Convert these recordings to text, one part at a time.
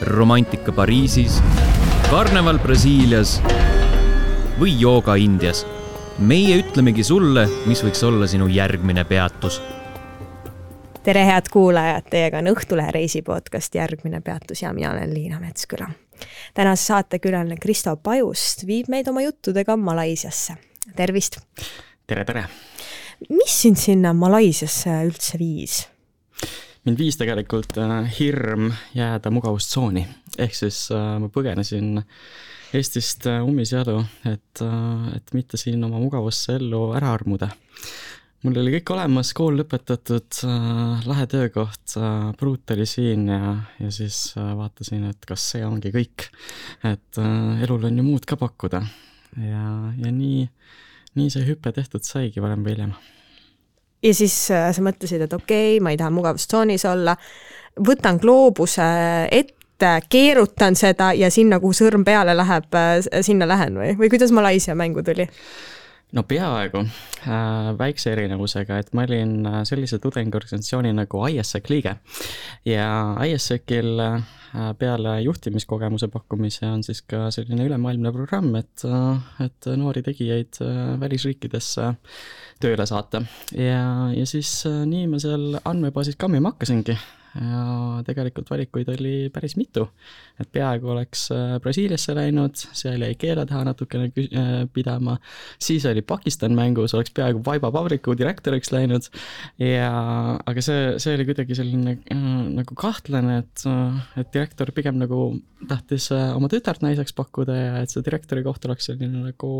romantika Pariisis, karneval Brasiilias või jooga Indias. meie ütlemegi sulle, mis võiks olla sinu järgmine peatus. tere, head kuulajad, teiega on Õhtulehe reisipodcast Järgmine peatus ja mina olen Liina Metsküla. tänase saatekülaline Kristo Pajust viib meid oma juttudega Malaisiasse. tervist! tere, tere! mis sind sinna Malaisiasse üldse viis? Mind viis tegelikult äh, hirm jääda mugavustsooni, ehk siis äh, ma põgenesin Eestist äh, ummisjalu, et, et mitte siin oma mugavusse ellu ära armuda. mul oli kõik olemas, kool lõpetatud, lahe töökoht, pruut oli siin ja, ja siis vaatasin, et kas see ongi kõik. et elul on ju muud ka pakkuda ja, ja nii, nii see hüpe tehtud saigi varem või hiljem ja siis äh, sa mõtlesid, et okei okay,, ma ei taha mugavustsoonis olla, võtan gloobuse ette, keerutan seda ja sinna, kuhu sõrm peale läheb, äh, sinna lähen või, või kuidas Malaisia mängu tuli? No peaaegu. Äh,, väikse erinevusega, et ma olin äh, sellise tudengiorganisatsiooni nagu ISEC liige. Ja ISEC-il äh, peale juhtimiskogemuse pakkumise on siis ka selline ülemaailmne programm, et, et noori tegijaid välisriikidesse tööle saata. Ja, ja siis nii ma seal andmebaasis kammima hakkasingi ja tegelikult valikuid oli päris mitu. et peaaegu oleks äh, Brasiiliasse läinud, seal jäi keele taha natukene äh, pidama, siis oli Pakistan mängus, oleks peaaegu Vaiba vabriku direktoriks läinud. Ja aga see, see oli kuidagi selline äh, nagu kahtlane, et, et direktor pigem nagu tahtis oma tütart naiseks pakkuda ja et see direktori koht oleks selline nagu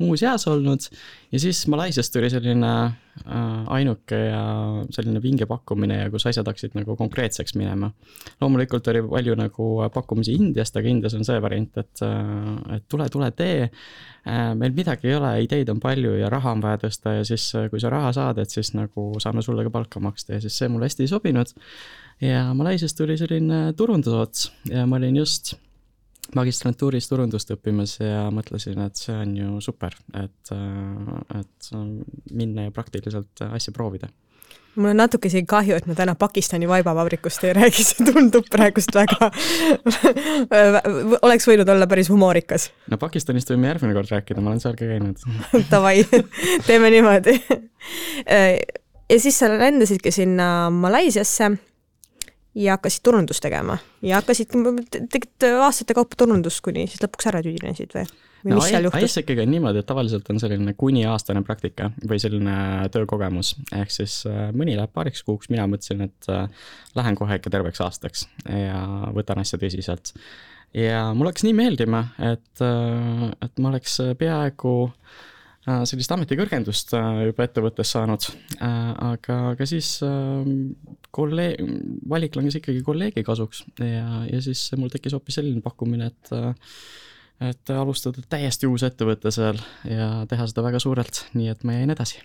muus eas olnud. Ja siis Malaisiast tuli selline ainuke ja selline vinge pakkumine ja kus asjad hakkasid nagu konkreetselt konkreetseks minema. loomulikult oli palju nagu pakkumisi Indiast, aga Indias on see variant, et, et tule, tule tee. meil midagi ei ole, ideid on palju ja raha on vaja tõsta ja siis, kui sa raha saad, et siis nagu saame sulle ka palka maksta ja siis see mulle hästi ei sobinud. ja Malaisiast tuli selline turundusots ja ma olin just magistrantuuris turundust õppimas ja mõtlesin, et see on ju super, et, et minna ja praktiliselt asja proovida mul on natuke isegi kahju, et me täna Pakistani vaibavabrikust ei räägi, see tundub praegust väga oleks võinud olla päris humoorikas. no Pakistanist võime järgmine kord rääkida, ma olen seal ka käinud Davai, teeme niimoodi ja siis sa lendasidki sinna Malaisiasse ja hakkasid turundust tegema ja hakkasid, tegid aastate kaupa turundust, kuni siis lõpuks ära tüüdinesid või? Või no, mis seal juhtus? ISEC-iga on niimoodi, et tavaliselt on selline kuniaastane praktika või selline töökogemus, ehk siis äh, mõni läheb paariks kuuks, mina mõtlesin, et äh, lähen kohe ikka terveks aastaks ja võtan asja tõsiselt. ja mul hakkas nii meeldima, et, äh, et ma oleks peaaegu sellist ametikõrgendust juba ettevõttes saanud, aga, aga siis kolleeg, valik langes ikkagi kolleegi kasuks ja, ja siis mul tekkis hoopis selline pakkumine, et et alustada täiesti uus ettevõte seal ja teha seda väga suurelt, nii et ma jäin edasi.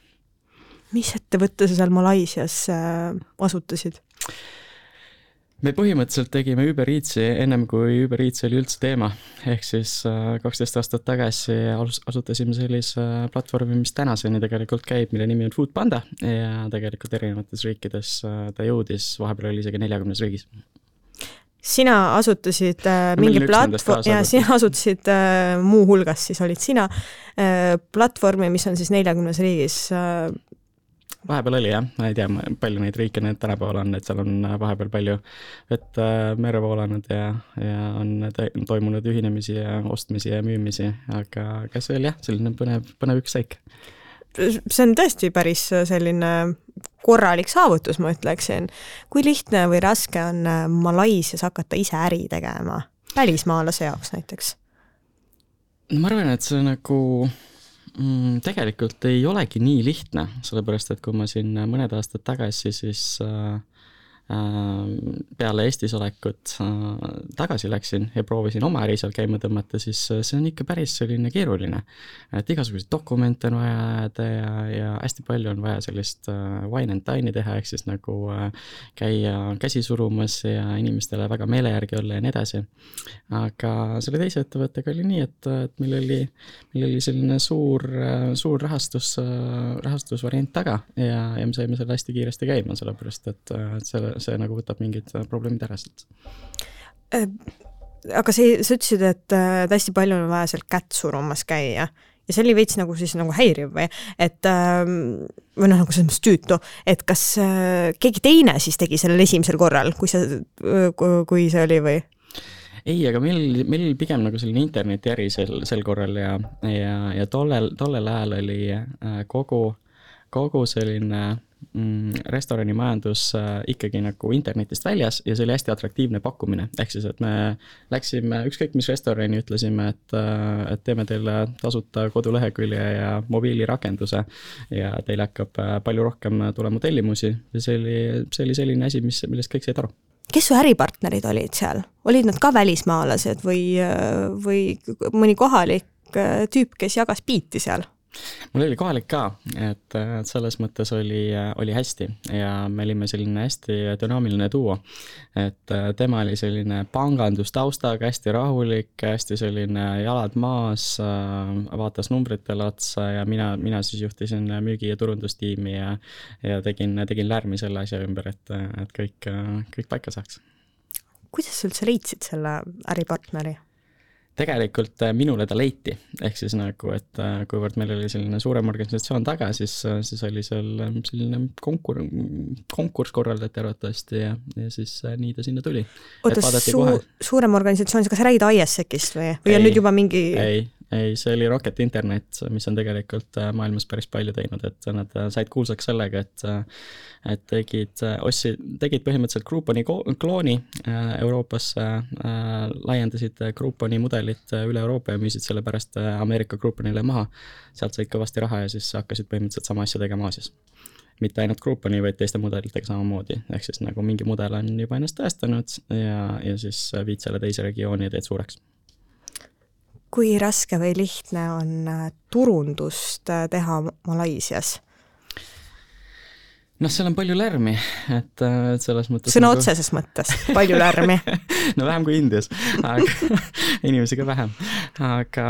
mis ettevõtte sa seal Malaisias äh, asutasid? me põhimõtteliselt tegime Uber Eatsi ennem kui Uber Eats oli üldse teema, ehk siis äh, kaksteist aastat tagasi asutasime sellise platvormi, mis tänaseni tegelikult käib, mille nimi on Foodpanda ja tegelikult erinevates riikides äh, ta jõudis, vahepeal oli isegi neljakümnes riigis sina asutasid äh, mingi platvorm ja sina asutasid äh, muuhulgas siis olid sina äh, platvormi, mis on siis neljakümnes riigis äh, vahepeal oli jah, ma ei tea, palju neid riike nüüd tänapäeval on, et seal on äh, vahepeal palju vett äh, merre voolanud ja, ja on toimunud ühinemisi ja ostmisi ja müümisi, aga, aga see oli jah, selline põnev, põnev ükssõik see on tõesti päris selline korralik saavutus, ma ütleksin. kui lihtne või raske on äh, Malaisias hakata ise äri tegema, välismaalase jaoks näiteks? ma arvan, et see nagu mm, tegelikult ei olegi nii lihtne, sellepärast et kui ma siin mõned aastad tagasi siis äh, peale Eestis olekut äh, tagasi läksin ja proovisin oma äri seal käima tõmmata, siis äh, see on ikka päris selline keeruline. et igasuguseid dokumente on vaja ajada ja, ja hästi palju on vaja sellist wine and dine'i teha, ehk siis nagu käia käsi surumas ja inimestele väga meele järgi olla ja nii edasi. aga selle teise ettevõttega oli nii, et, et meil oli, meil oli selline suur, suur rahastus, rahastusvariant taga ja, ja me saime selle hästi kiiresti käima, sellepärast et selle see nagu võtab mingid äh, probleemid ära sealt aga see, sa ütlesid, et äh, hästi palju on vaja seal kätt surumas käia ja see oli veits nagu siis nagu häiriv või, et ähm, või noh, nagu selles mõttes tüütu, et kas äh, keegi teine siis tegi sellel esimesel korral, kui see, kui see oli või? ei, aga meil, meil pigem nagu selline internetiäri sel, sel korral ja, ja, ja tollel, tollel ajal oli äh, kogu, kogu selline mm, restoranimajandus äh, ikkagi nagu internetist väljas ja see oli hästi atraktiivne pakkumine, ehk siis, et me läksime ükskõik mis restorani, ütlesime, et, äh, et teeme teile tasuta kodulehekülje ja mobiilirakenduse ja teil hakkab äh, palju rohkem tulema tellimusi. Ja see oli, see oli selline asi, mis, millest kõik said aru. Kes su äripartnerid olid seal, olid nad ka välismaalased või, või mõni kohalik tüüp, kes jagas biiti seal? Mul oli kohalik ka, et, selles mõttes oli, oli hästi ja me olime selline hästi dünaamiline duo. et äh, tema oli selline pangandustaustaga, hästi rahulik, hästi selline jalad maas, äh, vaatas numbritele otsa ja mina, mina siis juhtisin müügi- ja turundustiimi ja ja tegin, tegin lärmi selle asja ümber, et, et kõik, kõik paika saaks. kuidas sa üldse leidsid selle äripartneri? Tegelikult äh, minule ta leiti, ehk siis nagu, et äh, kuivõrd meil oli selline suurem organisatsioon taga, siis, äh, siis oli seal selline konkur-, konkurss korraldati arvatavasti ja, ja siis nii ta sinna tuli. oota, suu-, suurem organisatsioon, kas sa räägid ISEC-ist või, või ei, on nüüd juba mingi ei, ei, see oli Rocket Internet, mis on tegelikult maailmas päris palju teinud, et nad said kuulsaks sellega, et et tegid, ostsid, tegid põhimõtteliselt Grouponi klooni Euroopasse, laiendasid Grouponi mudeli mudelit äh, üle Euroopa ja müüsid selle pärast äh, Ameerika Grouponile maha. sealt said kõvasti raha ja siis hakkasid põhimõtteliselt sama asja tegema Aasias. mitte ainult Grouponi, vaid teiste mudelitega samamoodi, ehk siis nagu mingi mudel on juba ennast tõestanud ja, ja siis viid selle teise regiooni ja teed suureks kui raske või lihtne on äh, turundust teha Malaisias? Noh, seal on palju lärmi, et, et selles mõttes sõna nagu... otseses mõttes, palju lärmi no vähem kui Indias, aga inimesi ka vähem. aga,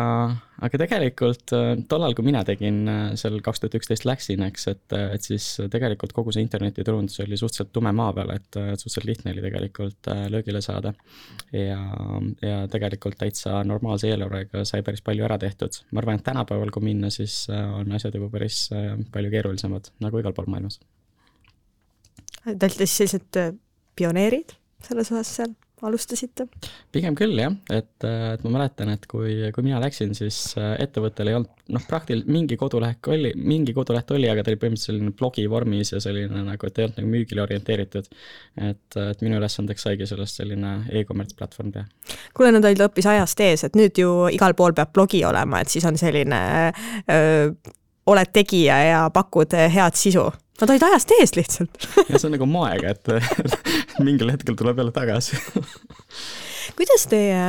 aga tegelikult äh, tollal, kui mina tegin äh, seal kaks tuhat üksteist läksin, eks, et, et siis tegelikult kogu see internetiturundus oli suhteliselt tume maa peal, et suhteliselt lihtne oli tegelikult äh, löögile saada. ja, ja tegelikult täitsa normaalse eelarvega sai päris palju ära tehtud. ma arvan, et tänapäeval, kui minna, siis on asjad juba päris palju keerulisemad, nagu igal pool maailmas Siis sellised äh, pioneerid selles osas seal, alustasite? pigem küll jah, et, äh, et ma mäletan, et kui, kui mina läksin, siis äh, ettevõttel ei olnud noh, praktiliselt mingi kodulehek oli, mingi koduleht oli, aga ta oli põhimõtteliselt selline blogi vormis ja selline nagu, et ei olnud nagu müügile orienteeritud. et, et minu ülesandeks saigi sellest selline e-commerce platvorm teha. kuule, nad olid hoopis ajast ees, et nüüd ju igal pool peab blogi olema, et siis on selline öö, oled tegija ja pakud head sisu Nad olid ajast ees lihtsalt ja see on nagu moega, et mingil hetkel tuleb jälle tagasi kuidas teie,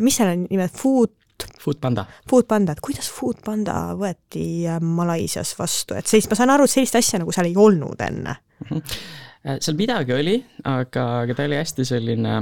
mis selle nimi on, Food Foodpanda. Foodpanda, et kuidas Foodpanda võeti äh, Malaisias vastu, et sellist, ma saan aru, et sellist asja nagu seal ei olnud enne mm. -hmm. seal midagi oli, aga, aga ta oli hästi selline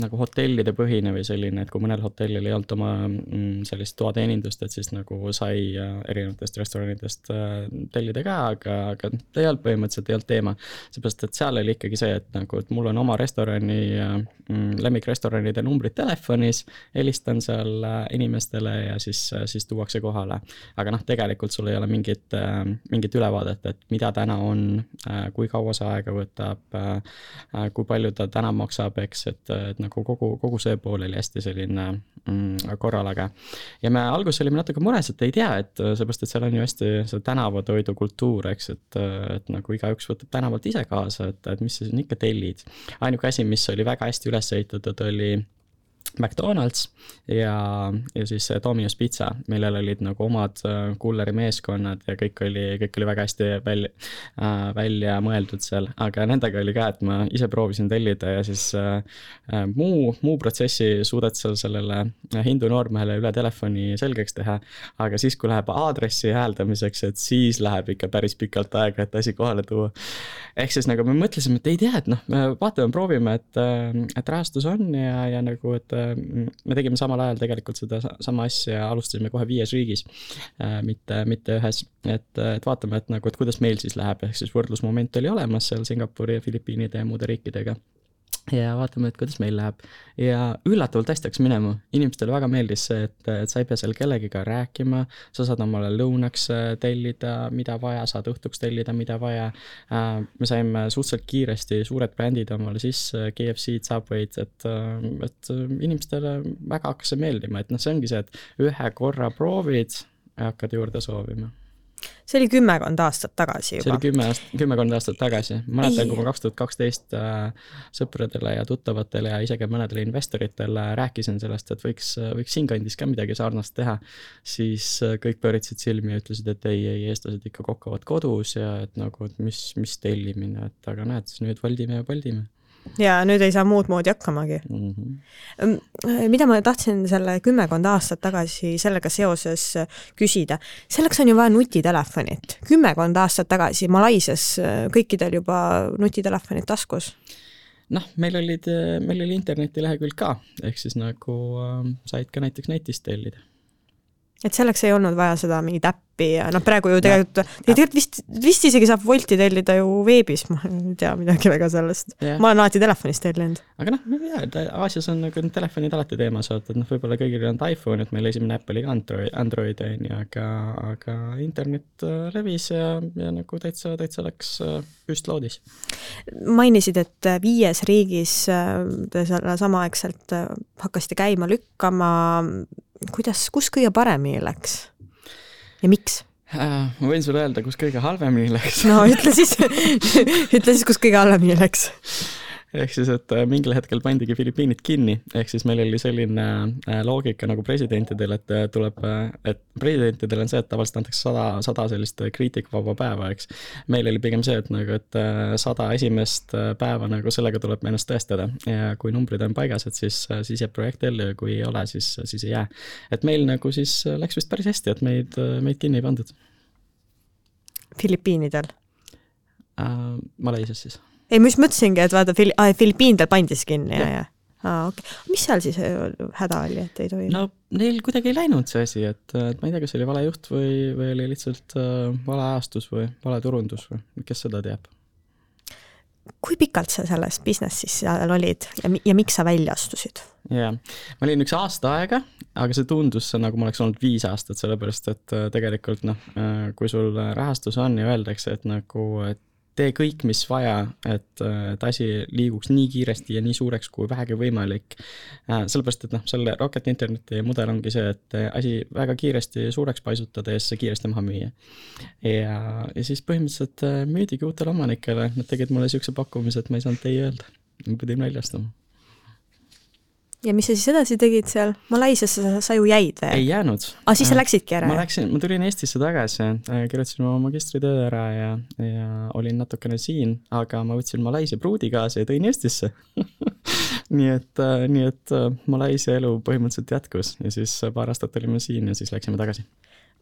nagu hotellide põhine või selline, et kui mõnel hotellil ei olnud oma mm, sellist toateenindust, et siis nagu sai äh, erinevatest restoranidest äh, tellida ka, aga, aga ta ei olnud põhimõtteliselt, ei olnud teema. seepärast, et seal oli ikkagi see, et nagu, et mul on oma restorani, äh, mm, lemmikrestoranide numbrid telefonis, helistan seal inimestele ja siis, siis tuuakse kohale. aga noh, tegelikult sul ei ole mingit, mingit ülevaadet, et mida täna on, kui kaua see aega võtab, kui palju ta täna maksab, eks, et, et nagu kogu, kogu see pool oli hästi selline mm, korralage. ja me alguses olime natuke mures, et ei tea, et seepärast, et seal on ju hästi see tänavatoidu kultuur, eks, et, et nagu igaüks võtab tänavalt ise kaasa, et, et mis sa siin ikka tellid. ainuke asi, mis oli väga hästi üles ehitatud, oli McDonalds ja, ja siis Domino's Pizza, millel olid nagu omad äh, kulleri meeskonnad ja kõik oli, kõik oli väga hästi välja äh,, välja mõeldud seal, aga nendega oli ka, et ma ise proovisin tellida ja siis äh, äh muu, muu protsessi suudad seal sellele hindu noormehele üle telefoni selgeks teha, aga siis, kui läheb aadressi hääldamiseks, et siis läheb ikka päris pikalt aega, et asi kohale tuua. ehk siis nagu me mõtlesime, et ei tea, et noh, vaatame, proovime, et, äh, et rahastus on ja, ja nagu, et me tegime samal ajal tegelikult seda sama asja, alustasime kohe viies riigis, äh, mitte, mitte ühes. et, et vaatame, et nagu, et kuidas meil siis läheb, ehk siis võrdlusmoment oli olemas seal Singapuri ja Filipiinide ja muude riikidega ja vaatame, et kuidas meil läheb. ja üllatavalt hästi hakkas minema, inimestele väga meeldis see, et, et sa ei pea seal kellegiga rääkima, sa saad omale lõunaks äh, tellida, mida vaja, saad õhtuks tellida, mida vaja. Äh, me saime suhteliselt kiiresti suured brändid omale sisse, KFC-d, Subway'd, et, äh, et inimestele väga hakkas see meeldima, et noh, see ongi see, et ühe korra proovid ja hakkad juurde soovima see oli kümmekond aastat tagasi juba. see oli kümme aastat, kümmekond aastat tagasi. mäletan, kui ma kaks tuhat kaksteist äh, sõpradele ja tuttavatele ja isegi mõnedele investoritele rääkisin sellest, et võiks, võiks siinkandis ka midagi sarnast teha, siis äh, kõik pööritsid silmi ja ütlesid, et ei, ei, eestlased ikka kokavad kodus ja et nagu, et mis, mis tellimine, et aga näed, nüüd voldime ja poldime ja nüüd ei saa muud moodi hakkamagi mm. -hmm. mida ma tahtsin selle kümmekond aastat tagasi sellega seoses küsida, selleks on ju vaja nutitelefonit. kümmekond aastat tagasi Malaisias äh, kõikidel juba nutitelefonid taskus noh, meil olid, meil oli internetilehekülg ka, ehk siis nagu äh, said ka näiteks netist tellida et selleks ei olnud vaja seda mingit äppi ja noh, praegu ju tegelikult, tegelikult vist, vist isegi saab Wolti tellida ju veebis, ma ei tea midagi väga sellest. ma olen alati telefonist tellinud. aga noh, ma ei tea, et Aasias on nagu telefonid alati teemas, vaata, et noh, võib-olla kõigil ei olnud iPhone, et meil esimene äpp oli ka Android, Android on ju, aga, aga internet äh, levis ja, ja nagu täitsa, täitsa läks äh, püstloodis. mainisid, et viies riigis äh, te selle samaaegselt hakkasite käima lükkama kuidas, kus kõige paremini läks ja miks? Äh, ma võin sulle öelda, kus kõige halvemini läks. no ütle siis ütle siis, kus kõige halvemini läks ehk siis, et äh, mingil hetkel pandigi Filipiinid kinni, ehk siis meil oli selline äh, loogika nagu presidentidel, et äh, tuleb, et presidentidel on see, et tavaliselt antakse sada, sada sellist kriitikavaba päeva, eks. meil oli pigem see, et nagu, et sada esimest päeva nagu sellega tuleb ennast tõestada ja kui numbrid on paigas, et siis, siis jääb projekt ellu ja kui ei ole, siis, siis ei jää. et meil nagu siis läks vist päris hästi, et meid, meid kinni ei pandud. Filipiinidel äh,? Malaisias siis ei, ma just mõtlesingi, et vaata Fili-, ah, Filipiinidel pandi siis kinni ja, ja. aa, okei okay.. mis seal siis häda oli, et ei tohi? no neil kuidagi ei läinud see asi, et, et ma ei tea, kas oli vale juht või, või oli lihtsalt äh, vale ajastus või vale turundus või kes seda teab. kui pikalt sa selles business'is seal olid ja, ja miks sa välja astusid? jaa, ma olin üks aasta aega, aga see tundus nagu ma oleks olnud viis aastat, sellepärast et äh, tegelikult noh, äh, kui sul rahastus on ja öeldakse, et nagu, et tee kõik, mis vaja, et, et asi liiguks nii kiiresti ja nii suureks kui vähegi võimalik. Äh, sellepärast, et noh, selle Rocket Interneti mudel ongi see, et asi väga kiiresti suureks paisutada ja siis see kiiresti maha müüa. ja, ja siis põhimõtteliselt äh, müüdigi uutele omanikele, nad tegid mulle niisuguse pakkumise, et ma ei saanud ei öelda, ma pidin väljastama ja mis sa siis edasi tegid seal? Malaisiasse sa, sa ju jäid või? ei jäänud. aa, ah, siis sa äh, läksidki ära? ma läksin, ma tulin Eestisse tagasi, äh, kirjutasin oma magistritöö ära ja, ja olin natukene siin, aga ma võtsin Malaisia pruudi kaasa ja tõin Eestisse nii et, äh, nii et Malaisia elu põhimõtteliselt jätkus ja siis paar aastat olime siin ja siis läksime tagasi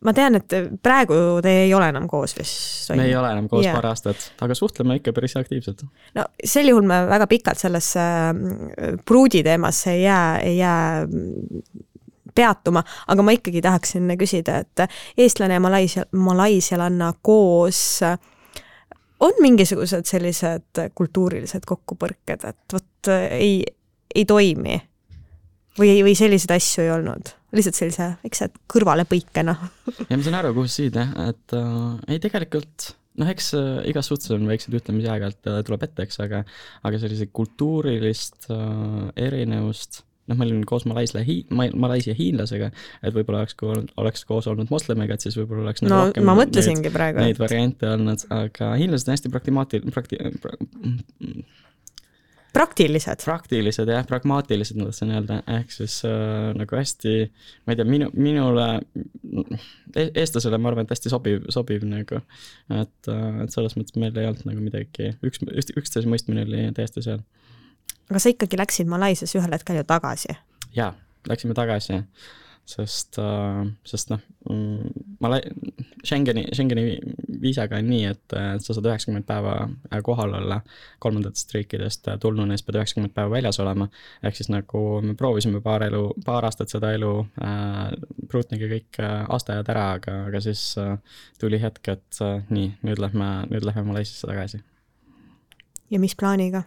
ma tean, et praegu te ei ole enam koos vist? me ei ole enam koos yeah. paar aastat, aga suhtleme ikka päris aktiivselt. no sel juhul me väga pikalt sellesse mm, pruudi teemasse ei jää, ei jää mm, peatuma, aga ma ikkagi tahaksin küsida, et eestlane ja malaisia, malaisialanna koos on mingisugused sellised kultuurilised kokkupõrked, et vot ei, ei toimi või, või selliseid asju ei olnud? Lihtsalt sellise väikse kõrvalepõikena ja ma saan aru, kuhu sa siid jah, et äh, ei tegelikult noh, eks äh, igas suhtes on väikseid juhtumisi aeg-ajalt äh, tuleb ette, eks, aga aga sellise kultuurilist äh, erinevust noh, me olime koos Malaisia hi-, Malaisia hiinlasega, et võib-olla oleks, kui oleks koos olnud moslemiga, et siis võib-olla oleks no ma mõtlesingi neid, praegu. Neid variante olnud, aga hiinlased on hästi praktimaati-, prakti-, pra, praktilised. praktilised jah, pragmaatilised ma tahtsin öelda, ehk siis äh, nagu hästi, ma ei tea, minu, minule e, eestlasele ma arvan, et hästi sobiv, sobiv nagu. et, äh, et selles mõttes meil ei olnud nagu midagi, üks, üksteise mõistmine oli täiesti seal. aga sa ikkagi läksid Malaisias ühel hetkel ju tagasi? jaa, läksime tagasi sest, äh, sest noh, mm, ma Schengeni, Schengeni viisaga on nii, et sa saad üheksakümmend päeva äh, kohal olla kolmandatest riikidest äh, tulnuna, siis pead üheksakümmend päeva väljas olema. ehk siis nagu me proovisime paar elu, paar aastat seda elu äh,, pruutnigi kõik aastaajad ära, aga, aga siis äh, tuli hetk, et äh, nii, nüüd lähme, nüüd lähme Malaisiasse tagasi. ja mis plaaniga?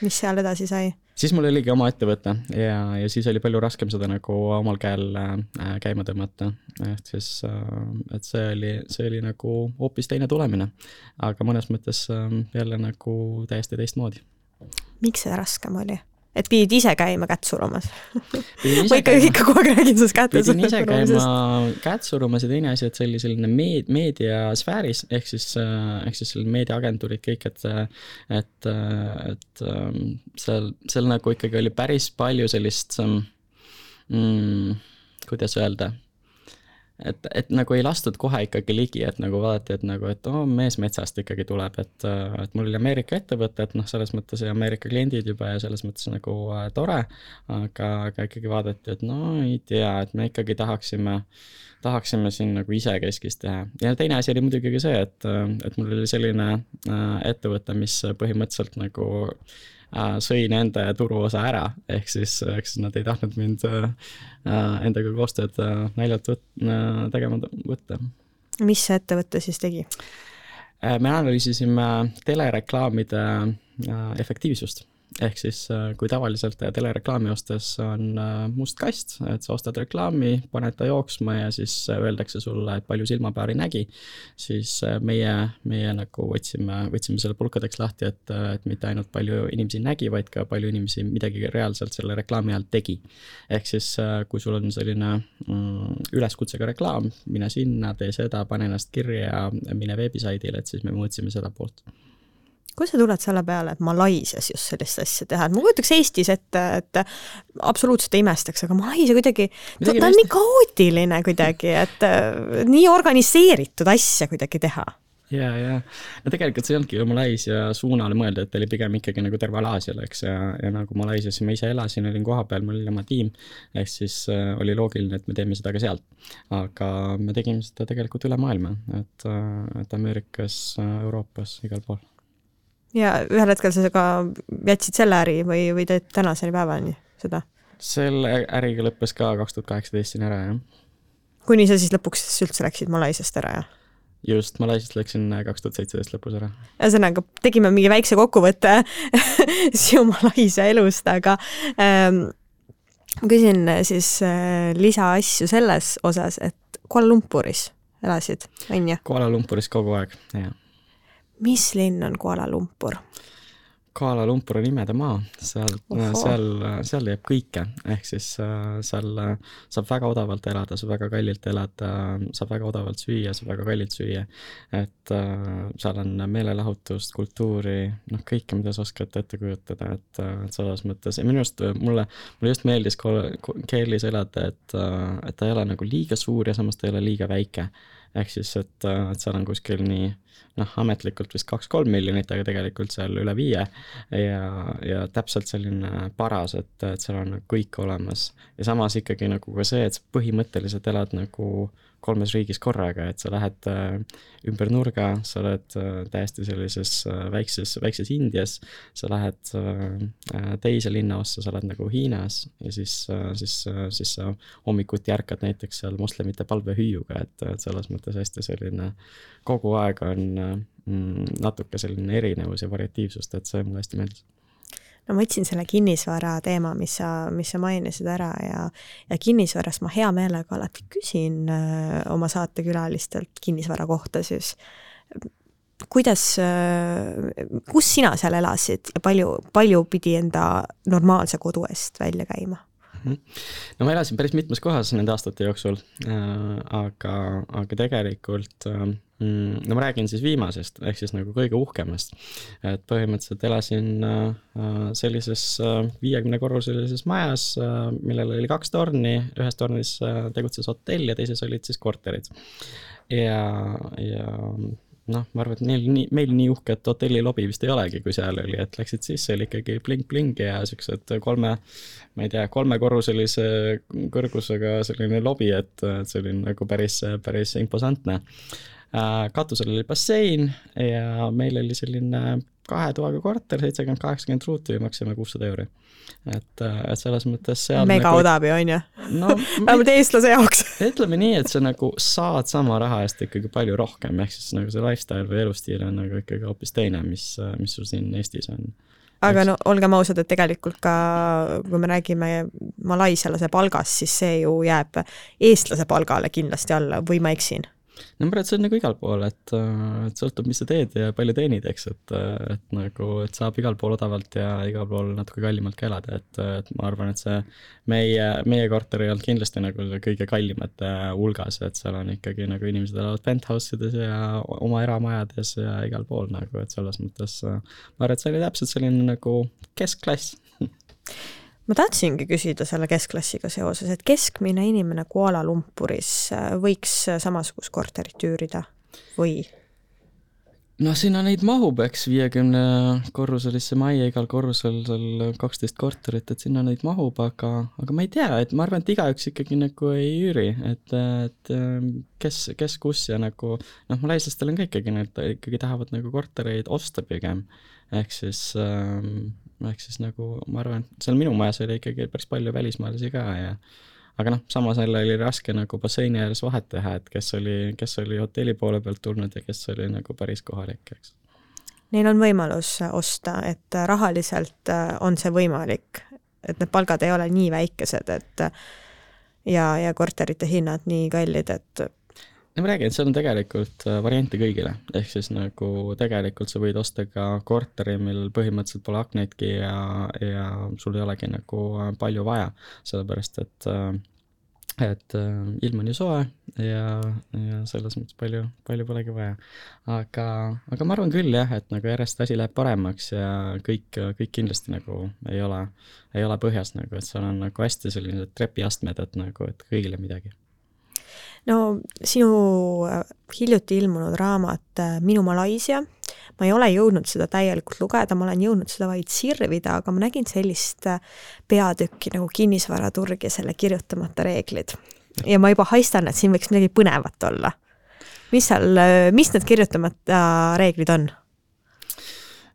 mis seal edasi sai? Siis mul oligi oma ettevõte ja, ja siis oli palju raskem seda nagu omal käel äh, käima tõmmata. ehk siis äh,, et see oli, see oli nagu hoopis teine tulemine. aga mõnes mõttes äh, jälle nagu täiesti teistmoodi. miks see raskem oli? Et pidid ise käima kätt surumas. Ma ikka, ikka kogu aeg räägin sinust kätte pidin ise käima kätt surumas ja teine asi, et see oli selline meed-, meediasfääris, ehk siis, äh, ehk siis selline meediaagentuurid kõik, et et, et ähm, seal, seal nagu ikkagi oli päris palju sellist mm, kuidas öelda et, et nagu ei lastud kohe ikkagi ligi, et nagu vaadati, et nagu, et oo oh,, mees metsast ikkagi tuleb, et, et mul oli Ameerika ettevõte, et noh, selles mõttes Ameerika kliendid juba ja selles mõttes nagu äh, tore, aga, aga ikkagi vaadati, et no ei tea, et me ikkagi tahaksime, tahaksime siin nagu isekeskis teha. ja teine asi oli muidugi ka see, et, et mul oli selline äh, ettevõte, mis põhimõtteliselt nagu Äh, sõi nende turuosa ära, ehk siis, ehk siis nad ei tahtnud mind äh, endaga koostööd äh, naljalt võt-, tegema võtta. mis see ettevõte siis tegi? me analüüsisime telereklaamide efektiivsust ehk siis äh, kui tavaliselt telereklaami ostes on äh, must kast, et sa ostad reklaami, paned ta jooksma ja siis äh, öeldakse sulle, et palju silmapaari nägi, siis meie, meie nagu võtsime, võtsime selle pulkadeks lahti, et, et mitte ainult palju inimesi nägi, vaid ka palju inimesi midagi reaalselt selle reklaami all tegi. ehk siis, kui sul on selline mm, üleskutsega reklaam, mine sinna, tee seda, pane ennast kirja, mine veebisaidile, et siis me mõõtsime seda poolt kuidas sa tuled selle peale, et Malaisias just sellist asja teha, et ma kujutaks Eestis ette, et absoluutselt ei imestaks, aga Malaisia kuidagi, ta on nii kaootiline kuidagi, et äh, nii organiseeritud asja kuidagi teha. Ja, ja no tegelikult see ei olnudki ju Malaisia suunale mõeldud, et oli pigem ikkagi nagu tervele Aasiale, eks, ja, ja nagu Malaisias ma ise elasin, olin kohapeal, mul oli oma tiim, ehk siis äh, oli loogiline, et me teeme seda ka sealt. aga me tegime seda tegelikult üle maailma, et, äh, et Ameerikas, Euroopas, igal pool ja ühel hetkel sa ka jätsid selle äri või, või teed tänaseni päevani seda? selle äriga lõppes ka kaks tuhat kaheksateist siin ära, jah. kuni sa siis lõpuks üldse läksid Malaisiast ära, jah? just, Malaisiast läksin kaks tuhat seitseteist lõpus ära. ühesõnaga, tegime mingi väikse kokkuvõtte sinu Malaisia elust, aga ähm, küsin siis äh, lisaasju selles osas, et Kuala Lumpuris elasid, on ju? Kuala Lumpuris kogu aeg, jah mis linn on Kuala Lumpur? Kuala Lumpur on imede maa, seal, seal, seal teeb kõike, ehk siis äh, seal äh, saab väga odavalt elada, saab väga kallilt elada, saab väga odavalt süüa, saab väga kallilt süüa. et äh, seal on meelelahutust, kultuuri, noh, kõike, mida sa oskad ette kujutada, et, et selles mõttes. Ja minu arust mulle, mulle just meeldis Keelis elada, et, et ta ei ole nagu liiga suur ja samas ta ei ole liiga väike. Ehk siis, et, et seal on kuskil nii noh, ametlikult vist kaks-kolm miljonit, aga tegelikult seal üle viie ja, ja täpselt selline paras, et, et seal on kõik olemas. ja samas ikkagi nagu ka see, et sa põhimõtteliselt elad nagu kolmes riigis korraga, et sa lähed äh, ümber nurga, sa oled äh, täiesti sellises äh, väikses, väikses Indias, sa lähed teise linnaossa, sa oled nagu Hiinas ja siis, siis, siis sa hommikuti ärkad näiteks seal moslemite palvehüüuga, et, et selles mõttes hästi selline kogu aeg on mm, natuke selline erinevus ja variatiivsust, et see mulle hästi meeldis no ma võtsin selle kinnisvara teema, mis sa, mis sa mainisid ära ja, ja kinnisvarast ma hea meelega alati küsin öö, äh, oma saatekülalistelt kinnisvara kohta siis. kuidas, äh, kus sina seal elasid ja palju, palju pidi enda normaalse kodu eest välja käima? Mhm. no ma elasin päris mitmes kohas nende aastate jooksul äh,, aga, aga tegelikult äh, Mm, no ma räägin siis viimasest, ehk siis nagu kõige uhkemast. et põhimõtteliselt elasin äh, sellises äh, viiekümne korruselises majas, äh, millel oli kaks torni, ühes tornis tegutses hotell ja teises olid siis korterid. ja, ja noh, ma arvan, et neil nii, meil nii uhket hotelli lobi vist ei olegi, kui seal oli, et läksid sisse, oli ikkagi bling-bling ja siuksed kolme, ma ei tea, kolmekorruselise kõrgusega selline lobi, et, see oli nagu päris, päris imposantne katusel oli bassein ja meil oli selline kahe toaga korter, seitsekümmend, kaheksakümmend ruuti ja maksime kuussada euri. et, äh, et selles mõttes seal mega nagu, odav ju, on ju? vähemalt eestlase jaoks ütleme nii, et sa nagu saad sama raha eest ikkagi palju rohkem, ehk siis nagu see lifestyle või elustiil on nagu ikkagi hoopis teine, mis, mis sul siin Eestis on. aga no olgem ausad, et tegelikult ka kui me räägime malaisialase palgast, siis see ju jääb eestlase palgale kindlasti alla või ma eksin? No ma arvan, et see on nagu igal pool, et, et sõltub, mis sa teed ja palju teenid, eks, et, et nagu, et saab igal pool odavalt ja igal pool natuke kallimalt ka elada, et, et ma arvan, et see meie, meie korter ei olnud kindlasti nagu kõige kallimate hulgas, et seal on ikkagi nagu inimesed elavad penthouse ides ja oma eramajades ja igal pool nagu, et selles mõttes ma arvan, et see oli täpselt selline nagu keskklass ma tahtsingi küsida selle keskklassiga seoses, et keskmine inimene Kuala Lumpuris äh, võiks äh, samasugust korterit üürida või? no sinna neid mahub, eks, viiekümne korruselisse majja, igal korrusel seal kaksteist korterit, et sinna neid mahub, aga, aga ma ei tea, et ma arvan, et igaüks ikkagi nagu ei üüri, et, et ähm, kes, kes kus ja nagu noh, malaislastel on ka ikkagi, nad ikkagi tahavad nagu kortereid osta pigem, ehk siis ähm, ehk siis nagu ma arvan, et seal minu majas oli ikkagi päris palju välismaalasi ka ja aga noh, samas jälle oli raske nagu basseini ääres vahet teha, et kes oli, kes oli hotelli poole pealt tulnud ja kes oli nagu päris kohalik, eks. Neil on võimalus osta, et rahaliselt äh, on see võimalik, et need palgad ei ole nii väikesed, et ja, ja korterite hinnad nii kallid, et ma räägin, et seal on tegelikult äh, variante kõigile, ehk siis nagu tegelikult sa võid osta ka korteri, millel põhimõtteliselt pole aknaidki ja, ja sul ei olegi nagu äh, palju vaja, sellepärast et äh, et ilm on ju soe ja, ja selles mõttes palju, palju polegi vaja. aga, aga ma arvan küll jah, et nagu järjest asi läheb paremaks ja kõik, kõik kindlasti nagu ei ole, ei ole põhjas nagu, et seal on nagu hästi sellised trepiastmed, et nagu, et kõigile midagi no sinu äh, hiljuti ilmunud raamat äh, Minu Malaisia, ma ei ole jõudnud seda täielikult lugeda, ma olen jõudnud seda vaid sirvida, aga ma nägin sellist äh, peatükki nagu kinnisvaraturg ja selle kirjutamata reeglid. ja ma juba haistan, et siin võiks midagi põnevat olla. mis seal, mis need kirjutamata reeglid on?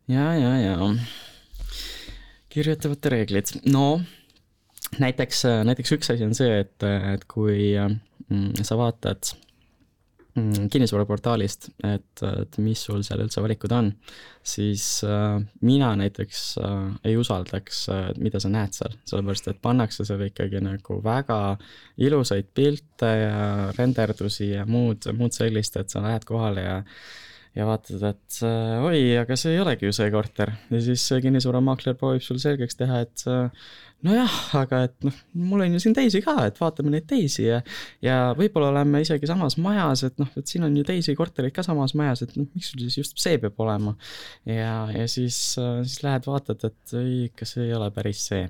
ja, ja, ja kirjutamata reeglid, no näiteks, näiteks üks asi on see, et, et kui Mm, sa vaatad mm, kinnisvaraportaalist, et, et mis sul seal üldse valikud on, siis äh, mina näiteks äh, ei usaldaks äh,, mida sa näed seal, sellepärast et pannakse seal ikkagi nagu väga ilusaid pilte ja renderdusi ja muud, muud sellist, et sa lähed kohale ja ja vaatad, et äh, oi, aga see ei olegi ju see korter. Ja siis kinnisvaramaakler proovib sul selgeks teha, et äh, nojah, aga et noh, mul on ju siin teisi ka, et vaatame neid teisi ja ja võib-olla oleme isegi samas majas, et noh, et siin on ju teisi kortereid ka samas majas, et noh, miks sul siis just see peab olema. ja, ja siis, siis lähed vaatad, et ei, ikka see ei ole päris see.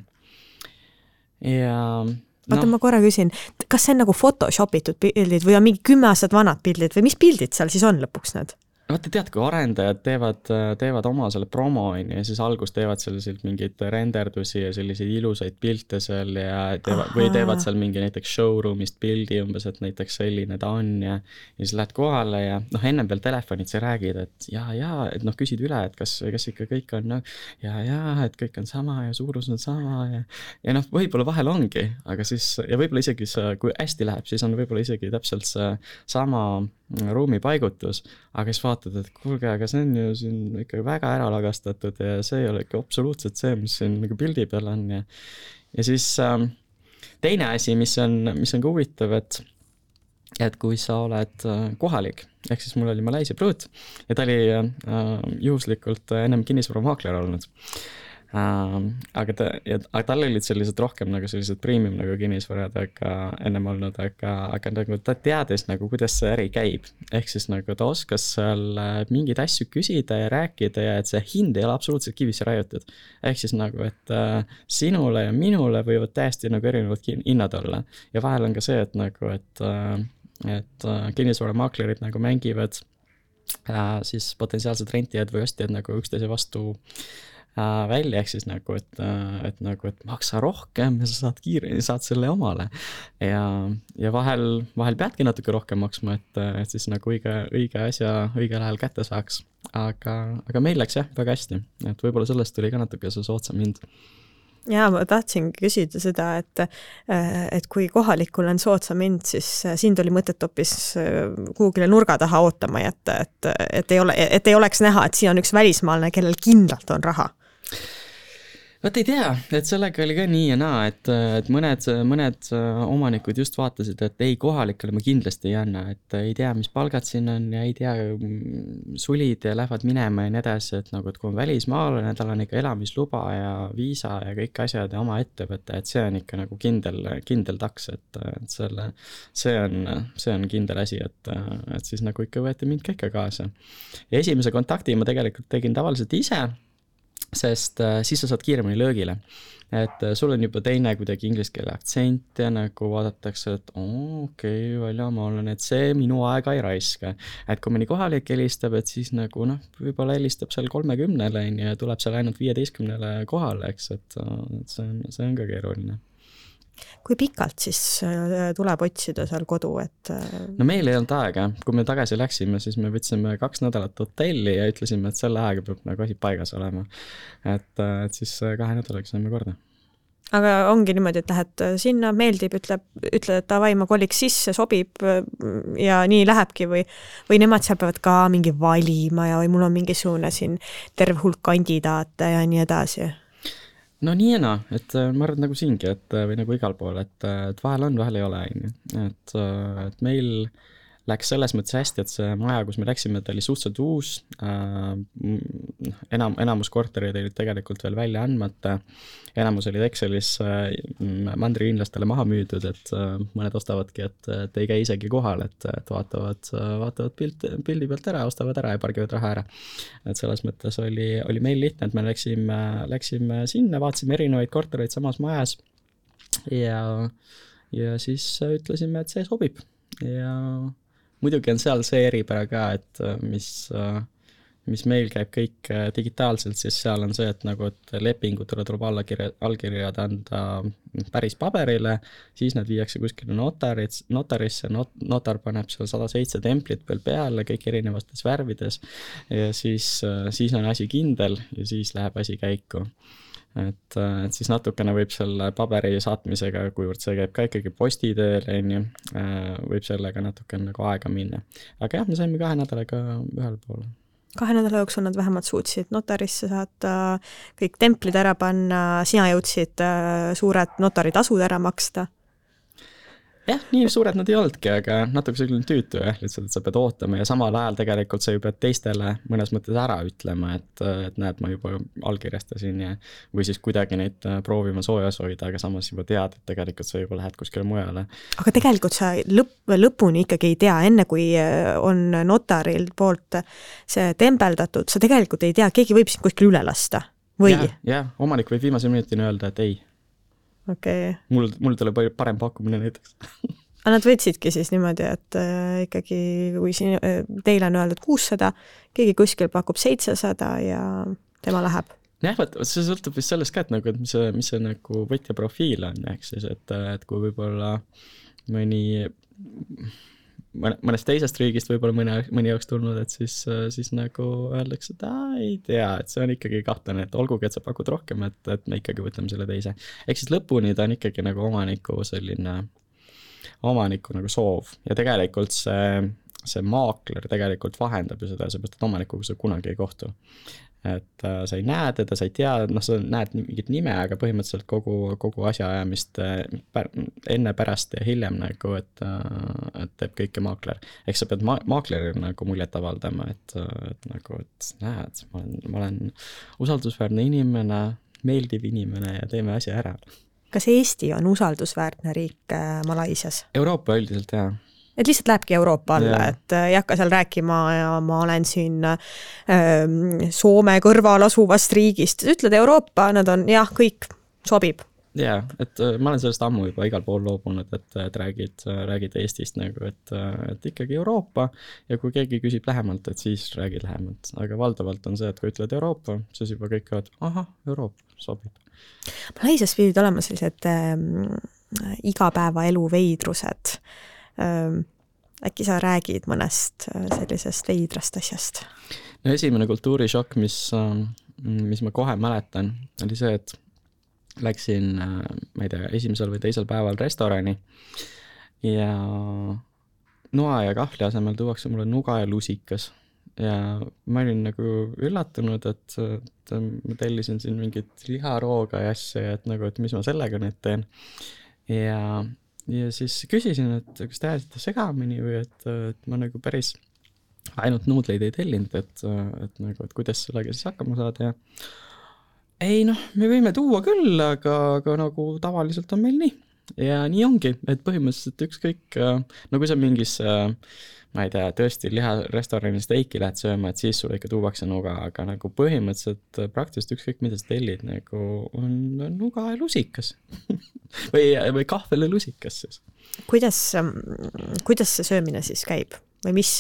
ja oota no., ma korra küsin, kas see on nagu Photoshop itud pildid või on mingi kümme aastat vanad pildid või mis pildid seal siis on lõpuks need? Vaata, tead, kui arendajad teevad, teevad oma selle promo, on ju, ja siis alguses teevad selliseid mingeid renderdusi ja selliseid ilusaid pilte seal ja teevad, või teevad seal mingi näiteks showroom'ist pildi umbes, et näiteks selline ta on ja ja siis lähed kohale ja noh, ennem veel telefonit sa räägid, et jaa, jaa, et noh, küsid üle, et kas, kas ikka kõik on noh, jaa, jaa, et kõik on sama ja suurus on sama ja ja noh, võib-olla vahel ongi, aga siis, ja võib-olla isegi sa, kui hästi läheb, siis on võib-olla isegi täpselt see sama ruumipaigutus, aga siis vaatad, et kuulge, aga see on ju siin ikka väga ära lagastatud ja see ei ole ikka absoluutselt see, mis siin nagu pildi peal on ja ja siis äh, teine asi, mis on, mis on ka huvitav, et et kui sa oled äh, kohalik, ehk siis mul oli Malaisia pruut ja ta oli äh, juhuslikult ennem kinnisvaramaakler olnud aga ta, aga tal olid sellised rohkem nagu sellised premium nagu kinnisvarad, aga ennem olnud, aga, aga nagu ta teadis nagu, kuidas see äri käib. ehk siis nagu ta oskas seal äh, mingeid asju küsida ja rääkida ja et see hind ei ole absoluutselt kivisse raiutud. ehk siis nagu, et äh, sinule ja minule võivad täiesti nagu erinevad hinnad olla ja vahel on ka see, et nagu, et äh,, et äh, kinnisvaramaaklerid nagu mängivad äh, siis potentsiaalsed rentijad või ostjad nagu üksteise vastu välja, ehk siis nagu, et, äh, et nagu, et maksa rohkem ja sa saad kiiremini, saad selle omale. ja, ja vahel, vahel peadki natuke rohkem maksma, et, et siis nagu õige, õige asja õigel ajal kätte saaks. aga, aga meil läks jah, väga hästi, et võib-olla sellest tuli ka natuke see soodsam hind jaa, ma tahtsingi küsida seda, et et kui kohalikul on soodsam hind, siis sind oli mõtet hoopis kuhugile nurga taha ootama jätta, et, et ei ole, et ei oleks näha, et siin on üks välismaalane, kellel kindlalt on raha vot ei tea, et sellega oli ka nii ja naa, et, et mõned, mõned omanikud just vaatasid, et ei, kohalikele ma kindlasti ei anna, et ei tea, mis palgad siin on ja ei tea, sulid ja lähevad minema ja nii edasi, et nagu, et kui on välismaalane, tal on ikka elamisluba ja viisa ja kõik asjad ja oma ettevõte, et see on ikka nagu kindel, kindel taks, et, et selle, see on, see on kindel asi, et, et siis nagu ikka võeti mind ka ikka kaasa. esimese kontakti ma tegelikult tegin tavaliselt ise sest äh, siis sa saad kiiremini löögile. et äh, sul on juba teine kuidagi inglise keele aktsent ja nagu vaadatakse, et okei okay,, väljamaalane, et see minu aega ei raiska. et kui mõni kohalik helistab, et siis nagu noh, võib-olla helistab seal kolmekümnele on ju ja tuleb seal ainult viieteistkümnele kohale, eks, et see on, see on ka keeruline kui pikalt siis äh, tuleb otsida seal kodu, et? Äh, no meil ei olnud aega, kui me tagasi läksime, siis me võtsime kaks nädalat hotelli ja ütlesime, et selle ajaga peab nagu asi paigas olema. et, äh, et siis kahe nädalaga saime korda aga ongi niimoodi, et lähed sinna, meeldib, ütleb, ütled, et davai, ma koliks sisse, sobib ja nii lähebki või, või nemad seal peavad ka mingi valima ja, või mul on mingisugune siin terve hulk kandidaate ja nii edasi no nii ja naa, et äh, ma arvan, nagu siingi, et äh, või nagu igal pool, et, äh, et vahel on, vahel ei ole, on ju. et, et meil läks selles mõttes hästi, et see maja, kus me läksime, ta oli suhteliselt uus äh,. enam, enamus kortereid olid tegelikult veel välja andmata. enamus olid Excelis äh, mandrihiinlastele maha müüdud, et äh, mõned ostavadki, et, et ei käi isegi kohal, et, et vaatavad, vaatavad pilt, pildi pealt ära, ostavad ära ja pargivad raha ära. et selles mõttes oli, oli meil lihtne, et me läksime, läksime sinna, vaatasime erinevaid kortereid samas majas ja, ja siis ütlesime, et see sobib ja muidugi on seal see eripära ka, et äh, mis, äh, mis meil käib kõik äh, digitaalselt, siis seal on see, et nagu, et lepingutele tuleb allakirja, allkirjad anda päris paberile, siis need viiakse kuskile notarit, notarisse, not-, notar paneb seal sada seitse templit veel peale, kõik erinevates värvides, ja siis, siis on asi kindel ja siis läheb asi käiku et, äh, et siis natukene võib selle paberi saatmisega, kuivõrd see käib ka ikkagi posti teel, on ju, äh, võib sellega natukene nagu aega minna. aga jah, me saime kahe nädalaga ühele poole kahe nädala jooksul nad vähemalt suutsid notarisse saata, kõik templid ära panna, sina jõudsid äh, suured notaritasud ära maksta jah, nii suured nad ei olnudki, aga natuke selline tüütu jah, lihtsalt, et sa pead ootama ja samal ajal tegelikult sa ju pead teistele mõnes mõttes ära ütlema, et, et näed, ma juba allkirjastasin ja või siis kuidagi neid äh, proovima soojas hoida, aga samas juba tead, et tegelikult sa juba lähed kuskile mujale. aga tegelikult sa lõpp, lõpuni ikkagi ei tea, enne kui äh, on notaril poolt see tembeldatud, sa tegelikult ei tea, keegi võib sind kuskil üle lasta või? jah, omanik võib viimase minutini öelda, et ei okei. Okay.. mul, mul tuleb parem pakkumine näiteks. Aga nad võtsidki siis niimoodi, et äh, ikkagi kui siin äh, teile on öeldud kuussada, keegi kuskil pakub seitsesada ja tema läheb. Jah, vot see sõltub vist sellest ka, et nagu, et mis see, mis see nagu võtja profiil on, ehk siis, et, et kui võib-olla mõni mõnest teisest riigist võib-olla mõne, mõni oleks tulnud, et siis, siis nagu öeldakse, et aa, ei tea, et see on ikkagi kahtlane, et olgugi, et sa pakud rohkem, et, et me ikkagi võtame selle teise. ehk siis lõpuni ta on ikkagi nagu omaniku selline, omaniku nagu soov ja tegelikult see, see maakler tegelikult vahendab ju seda, seepärast et omanikuga sa kunagi ei kohtu et äh, sa ei näe teda, sa ei tea, noh, sa näed mingit nime, aga põhimõtteliselt kogu, kogu asjaajamist äh, pär, enne, pärast ja hiljem nagu, et, äh, et teeb kõike maakler. ehk sa pead ma-, maaklerile nagu muljet avaldama, et, et nagu, et näed, ma olen, ma olen usaldusväärne inimene, meeldiv inimene ja teeme asja ära. kas Eesti on usaldusväärne riik Malaisias? Euroopa üldiselt jaa et lihtsalt lähebki Euroopa alla yeah., et äh, ei hakka seal rääkima ja ma olen siin äh, Soome kõrval asuvast riigist, ütled Euroopa, nad on jah, kõik sobib. Jaa, et äh, ma olen sellest ammu juba igal pool loobunud, et, et räägid, räägid Eestist nagu, et, et ikkagi Euroopa. Ja kui keegi küsib lähemalt, et siis räägid lähemalt, aga valdavalt on see, et kui ütled Euroopa, siis juba kõik öelvad, ahah, Euroopa, sobib. Malaisias pidid olema sellised äh, igapäevaelu veidrused. äh, äkki sa räägid mõnest äh, sellisest veidrast asjast? no esimene kultuurishokk, mis, ähm, mis ma kohe mäletan, oli see, et läksin, äh, ma ei tea, esimesel või teisel päeval restorani ja noa ja kahvli asemel tuuakse mulle nuga ja lusikas ja ma olin nagu üllatunud, et, et ma tellisin siin mingit liharooga ja asja, et nagu, et mis ma sellega nüüd teen. ja, ja siis küsisin, et kas te ajasite segamini või et, et ma nagu päris ainult nuudleid ei tellinud, et, et nagu, et kuidas sellega siis hakkama saada ja ei noh, me võime tuua küll, aga, aga nagu tavaliselt on meil nii. ja nii ongi, et põhimõtteliselt ükskõik, no kui sa mingisse äh, ma ei tea, tõesti liharestorani steiki lähed sööma, et siis sulle ikka tuuakse nuga, aga nagu põhimõtteliselt praktiliselt ükskõik, mida sa tellid, nagu on nuga ja lusikas või, või kahvel ja lusikas siis. kuidas, kuidas see söömine siis käib või mis,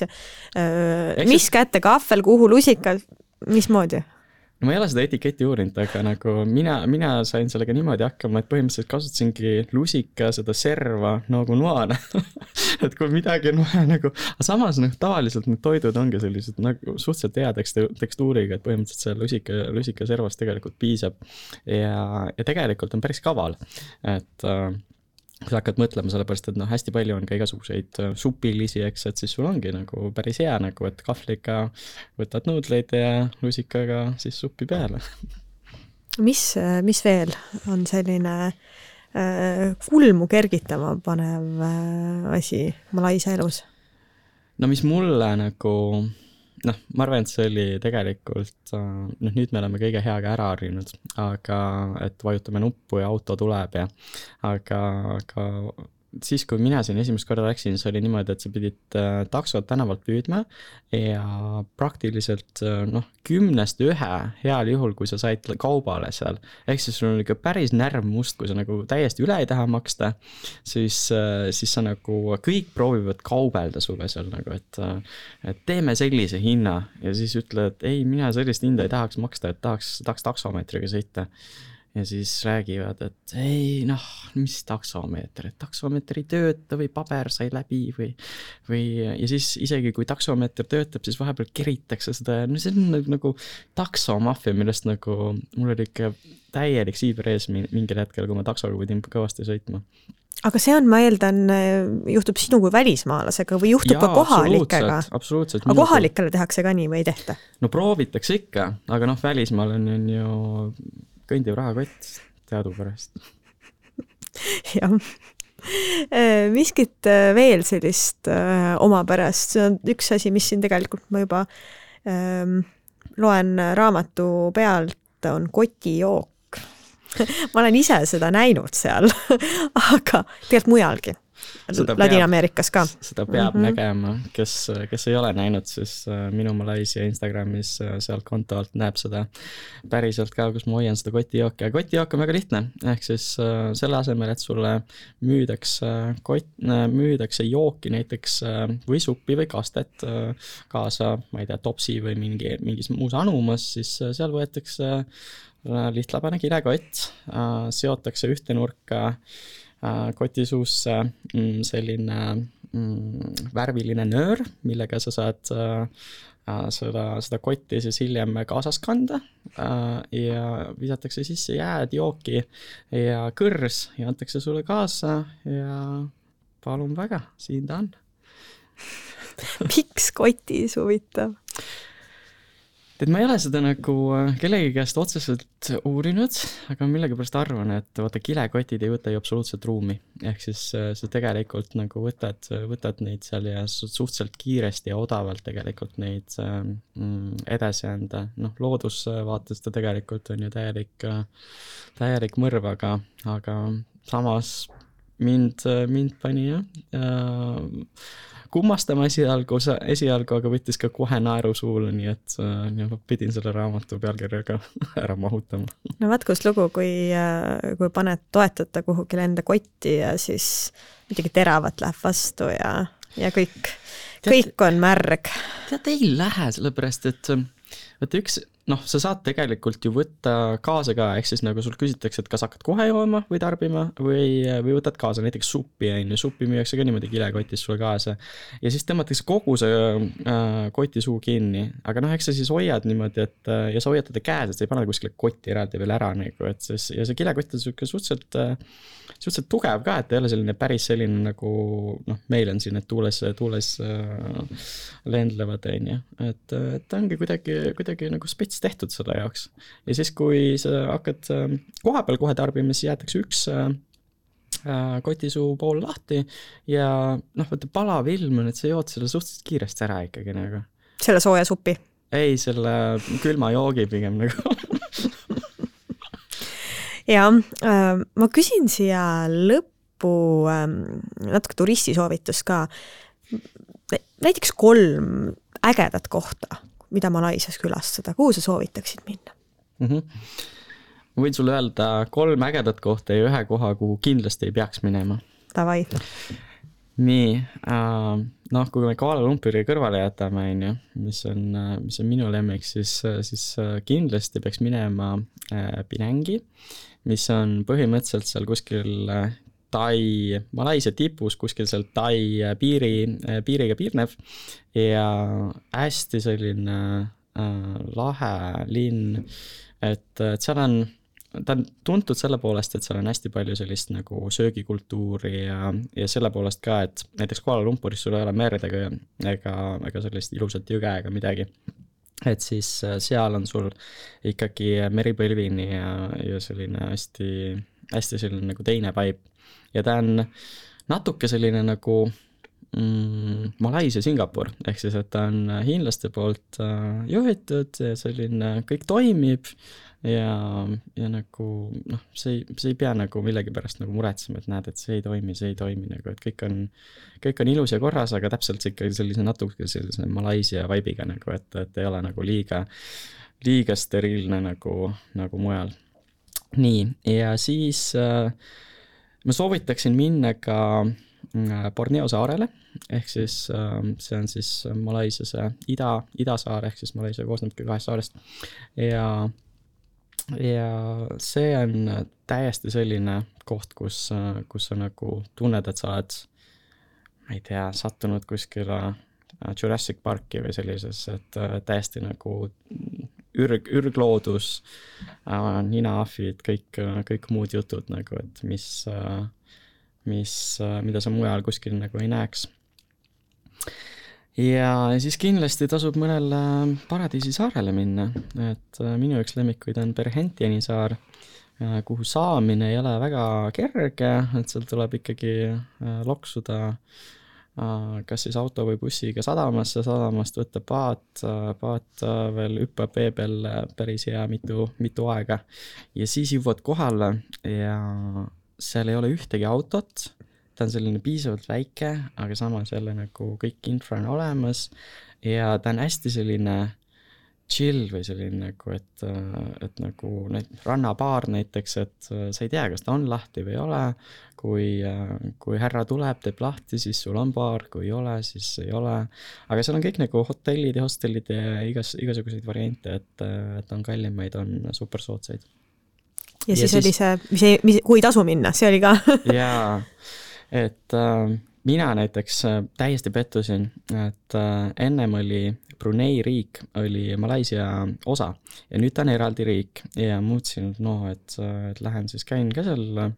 mis kätte kahvel, kuhu lusikas, mismoodi? No ma ei ole seda etiketti uurinud, aga nagu mina, mina sain sellega niimoodi hakkama, et põhimõtteliselt kasutasingi lusika seda serva nagu noana et kui midagi on vaja nagu, aga samas noh, tavaliselt need toidud ongi sellised nagu suhteliselt hea tekstu-, tekstuuriga, et põhimõtteliselt see lusika, lusika servast tegelikult piisab. ja, ja tegelikult on päris kaval, et äh, sa hakkad mõtlema, sellepärast et noh, hästi palju on ka igasuguseid äh, supilisi, eks, et siis sul ongi nagu päris hea nagu, et kahvliga võtad nuudleid ja lusikaga siis suppi peale. mis, mis veel on selline äh, kulmu kergitama panev äh, asi Malaisia elus? no mis mulle nagu noh, ma arvan, et see oli tegelikult, äh, noh, nüüd me oleme kõige heaga ära harjunud, aga et vajutame nuppu ja auto tuleb ja aga, aga siis, kui mina siin esimest korda läksin, siis oli niimoodi, et sa pidid äh, taksot tänavalt püüdma ja praktiliselt äh, noh, kümnest ühe heal juhul, kui sa said kaubale seal, ehk siis sul on ikka päris närvmust, kui sa nagu täiesti üle ei taha maksta, siis, äh, siis sa nagu, kõik proovivad kaubelda sulle seal nagu, et et teeme sellise hinna ja siis ütled, ei, mina sellist hinda ei tahaks maksta, et tahaks, tahaks taksomeetriga sõita ja siis räägivad, et ei noh, mis taksomeeter, et taksomeeter ei tööta või paber sai läbi või, või ja siis isegi kui taksomeeter töötab, siis vahepeal keritakse seda ja no see on nagu, nagu taksomaffia, millest nagu mul oli ikka täielik siiber ees mingil hetkel, kui ma taksoga pidin kõvasti sõitma aga see on, ma eeldan, juhtub sinu kui välismaalasega või juhtub Jaa, ka kohalikega? absoluutselt. aga kohalikele tehakse ka nii või ei tehta? no proovitakse ikka, aga noh, välismaal on, on ju kõndiv rahakott teadupärast. jah. Äh, miskit äh, veel sellist äh, omapärast, see on üks asi, mis siin tegelikult ma juba ähm, loen raamatu pealt, on kotijook. Ma olen ise seda näinud seal aga tegelikult mujalgi Ladina-Ameerikas ka. seda peab mm -hmm. nägema, kes, kes ei ole näinud, siis äh, minu Malaisia Instagramis äh, sealt konto alt näeb seda päriselt ka, kus ma hoian seda kotijooki, aga kotijook on väga lihtne, ehk siis äh, selle asemel, et sulle müüdakse kott, müüdakse jooki näiteks või suppi või kastet kaasa, ma ei tea, topsi või mingi, mingis muus anumas, siis seal võetakse lihtlabane kilekott, seotakse ühte nurka koti suusse mm, selline mm, värviline nöör, millega sa saad äh, äh, seda, seda kotti siis hiljem kaasas kanda ja visatakse sisse jääd, jooki ja kõrs ja antakse sulle kaasa ja palun väga, siin ta on miks kotis, huvitav? Tead, ma ei ole seda nagu äh, kellegi käest otseselt uurinud, aga millegipärast arvan, et vaata, kilekotid ei võta ju absoluutselt ruumi. ehk siis äh, sa tegelikult nagu võtad, võtad neid seal ja suhteliselt kiiresti ja odavalt tegelikult neid mm, edasi anda. noh, loodusvaates ta tegelikult on ju täielik, täielik mõrv, aga, aga samas mind, mind pani jah äh, kummastama esialgu, esialgu, aga võttis ka kohe naeru suule, nii et äh, pidin selle raamatu pealkirjaga ära mahutama. no vaat kus lugu, kui, äh, kui paned toetada kuhugile enda kotti ja siis midagi teravat läheb vastu ja, ja kõik, kõik on märg. tead, ei lähe, sellepärast et vaata üks noh, sa saad tegelikult ju võtta kaasa ka, ehk siis nagu sul küsitakse, et kas hakkad kohe jooma või tarbima või, või võtad kaasa näiteks suppi, on ju, suppi müüakse ka niimoodi kilekotis sulle kaasa. ja siis tõmmatakse kogu see äh, koti suu kinni, aga noh, eks sa siis hoiad niimoodi, et äh, ja sa hoiad teda käes, et sa ei pane kuskile kotti eraldi veel ära nagu, et siis ja see kilekott on sihuke suhteliselt äh, suhteliselt tugev ka, et ei ole selline päris selline nagu noh, meil on siin need tuules, tuules äh, lendlevad, on ju. et, et ta ongi kuidagi, kuidagi nagu spets tehtud selle jaoks. ja siis, kui sa hakkad äh, kohapeal kohe tarbima, siis jäetakse üks äh, äh, kotisuu pool lahti ja noh, vaata palav ilm on, et sa jood selle suhteliselt kiiresti ära ikkagi nagu. selle sooja supi? ei, selle külma joogi pigem nagu ja äh, ma küsin siia lõppu äh, natuke turistisoovitust ka. näiteks kolm ägedat kohta, mida Malaisias külastada, kuhu sa soovitaksid minna mm? -hmm. ma võin sulle öelda kolm ägedat kohta ja ühe koha, kuhu kindlasti ei peaks minema. Davai. nii äh,, noh, kui me Kuala Lumpuri kõrvale jätame, on ju, mis on, mis on minu lemmik, siis, siis kindlasti peaks minema äh, Penangi äh, mis on põhimõtteliselt seal kuskil äh, Tai, Malaisia tipus, kuskil seal Tai äh, piiri, äh, piiriga piirnev ja hästi selline äh, lahe linn, et, et seal on ta on tuntud selle poolest, et seal on hästi palju sellist nagu söögikultuuri ja, ja selle poolest ka, et näiteks Kuala Lumpuris sul ei ole merd ega, ega, ega sellist ilusat jõge ega midagi et siis äh, seal on sul ikkagi meripõlvini ja, ja selline hästi, hästi selline nagu teine vibe. Ja ta on natuke selline nagu mm, Malaisia Singapur, ehk siis, et ta on hiinlaste poolt äh, juhitud ja selline, kõik toimib ja, ja nagu noh, see ei, sa ei pea nagu millegipärast nagu muretsema, et näed, et see ei toimi, see ei toimi nagu, et kõik on, kõik on ilus ja korras, aga täpselt ikkagi sellise natuke sellise Malaisia vibe'iga nagu, et, et ei ole nagu liiga, liiga steriilne nagu, nagu mujal. nii, ja siis äh, ma soovitaksin minna ka äh, Borneo saarele, ehk siis äh, see on siis Malaisias ida, idasaar, ehk siis Malaisia koosnebki kahest saarest. Ja ja see on täiesti selline koht, kus, kus sa nagu tunned, et sa oled, ma ei tea, sattunud kuskile äh, Jurassic Parki või sellisesse, et äh, täiesti nagu ürg, ürgloodus äh,, ninaahvid, kõik, kõik muud jutud nagu, et mis, mis, mida sa mujal kuskil nagu ei näeks. Ja siis kindlasti tasub mõnele Paradiisi saarele minna, et äh, minu üks lemmikuid on Berhentiani saar, äh, kuhu saamine ei ole väga kerge, et seal tuleb ikkagi äh, loksuda kas siis auto või bussiga sadamasse, sadamast võtta paat, paat veel hüppab vee peal päris hea mitu, mitu aega. Ja siis jõuad kohale ja seal ei ole ühtegi autot. Ta on selline piisavalt väike, aga samas jälle nagu kõik infra on olemas. Ja ta on hästi selline chill või selline nagu, et, et nagu need rannabaar näiteks, et sa ei tea, kas ta on lahti või ei ole. kui, kui härra tuleb, teeb lahti, siis sul on baar, kui ei ole, siis ei ole. aga seal on kõik nagu hotellid ja hostellid ja igas, igasuguseid variante, et, et on kallimaid, on super soodsaid. ja siis, ja siis oli see, mis ei, mis, kuhu ei tasu minna, see oli ka jaa et äh, mina näiteks äh, täiesti pettusin, et äh, ennem oli Brunei riik oli Malaisia osa ja nüüd ta on eraldi riik. Ja mõtlesin, et noh, et, äh, et lähen siis käin ka seal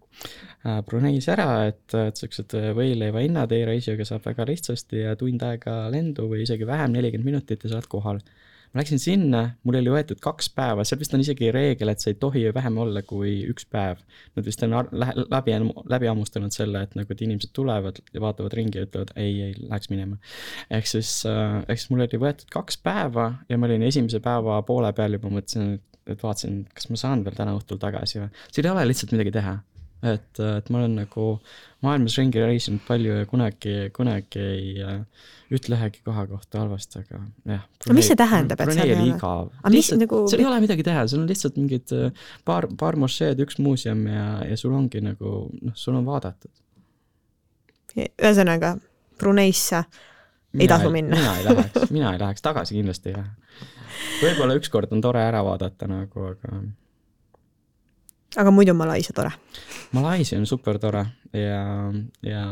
Bruneis ära, et, et siuksed võileiva hinnad e-reisijaga saab väga lihtsasti ja tund aega lendu või isegi vähem, nelikümmend minutit ja sa oled kohal ma läksin sinna, mul oli võetud kaks päeva, seal vist on isegi reegel, et sa ei tohi vähem olla kui üks päev. Nad vist on läbi, läbi hammustanud selle, et nagu, et inimesed tulevad ja vaatavad ringi ja ütlevad ei, ei, läheks minema. ehk siis, äh, ehk siis mul oli võetud kaks päeva ja ma olin esimese päeva poole peal juba mõtlesin, et vaatasin, kas ma saan veel täna õhtul tagasi või. seal ei ole lihtsalt midagi teha et, et ma olen nagu maailmas ringi reisinud palju ja kunagi, kunagi ei äh, ütle ühegi koha kohta halvasti, aga jah. aga mis see tähendab, et seal ei ole? aga mis nagu seal ei ole midagi teha, seal on lihtsalt mingid äh, paar, paar mošeed, üks muuseum ja, ja sul ongi nagu noh, sul on vaadatud. ühesõnaga, Bruneisse ei tasu minna mina ei läheks, mina ei läheks, tagasi kindlasti ei lähe võib-olla ükskord on tore ära vaadata nagu, aga aga muidu Malaisia tore. Malaisia on super tore ja, ja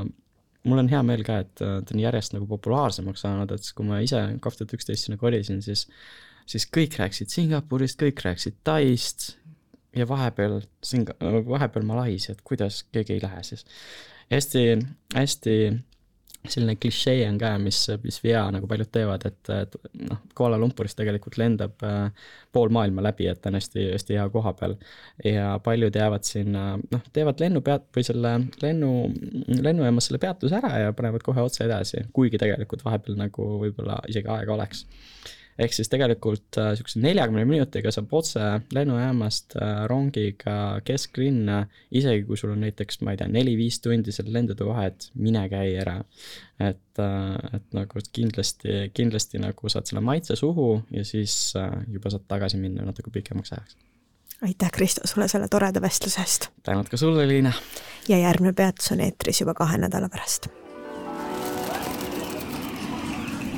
mul on hea meel ka, et ta on järjest nagu populaarsemaks saanud, et kui ma ise kaks tuhat üksteist sinna kolisin, siis, siis kõik rääkisid Singapurist, kõik rääkisid Taist ja vahepeal Singa-, vahepeal Malaisia, et kuidas keegi ei lähe siis. hästi, hästi selline klišee on ka, mis, mis vea nagu paljud teevad, et, et noh, Kuala Lumpurist tegelikult lendab äh, pool maailma läbi, et ta on hästi, hästi hea koha peal. ja paljud jäävad sinna, noh, teevad lennupeat- või selle lennu, lennujaamas selle peatuse ära ja panevad kohe otse edasi, kuigi tegelikult vahepeal nagu võib-olla isegi aega oleks ehk siis tegelikult niisuguse äh, neljakümne minutiga saab otse lennujaamast äh, rongiga kesklinna, isegi kui sul on näiteks, ma ei tea, neli-viis tundi seal lendude vahet, mine käi ära. et, äh, et nagu kindlasti, kindlasti nagu saad selle maitse suhu ja siis juba saad tagasi minna natuke pikemaks ajaks aitäh, Kristo, sulle selle toreda vestluse eest! tänud ka sulle, Liina! ja järgmine peatus on eetris juba kahe nädala pärast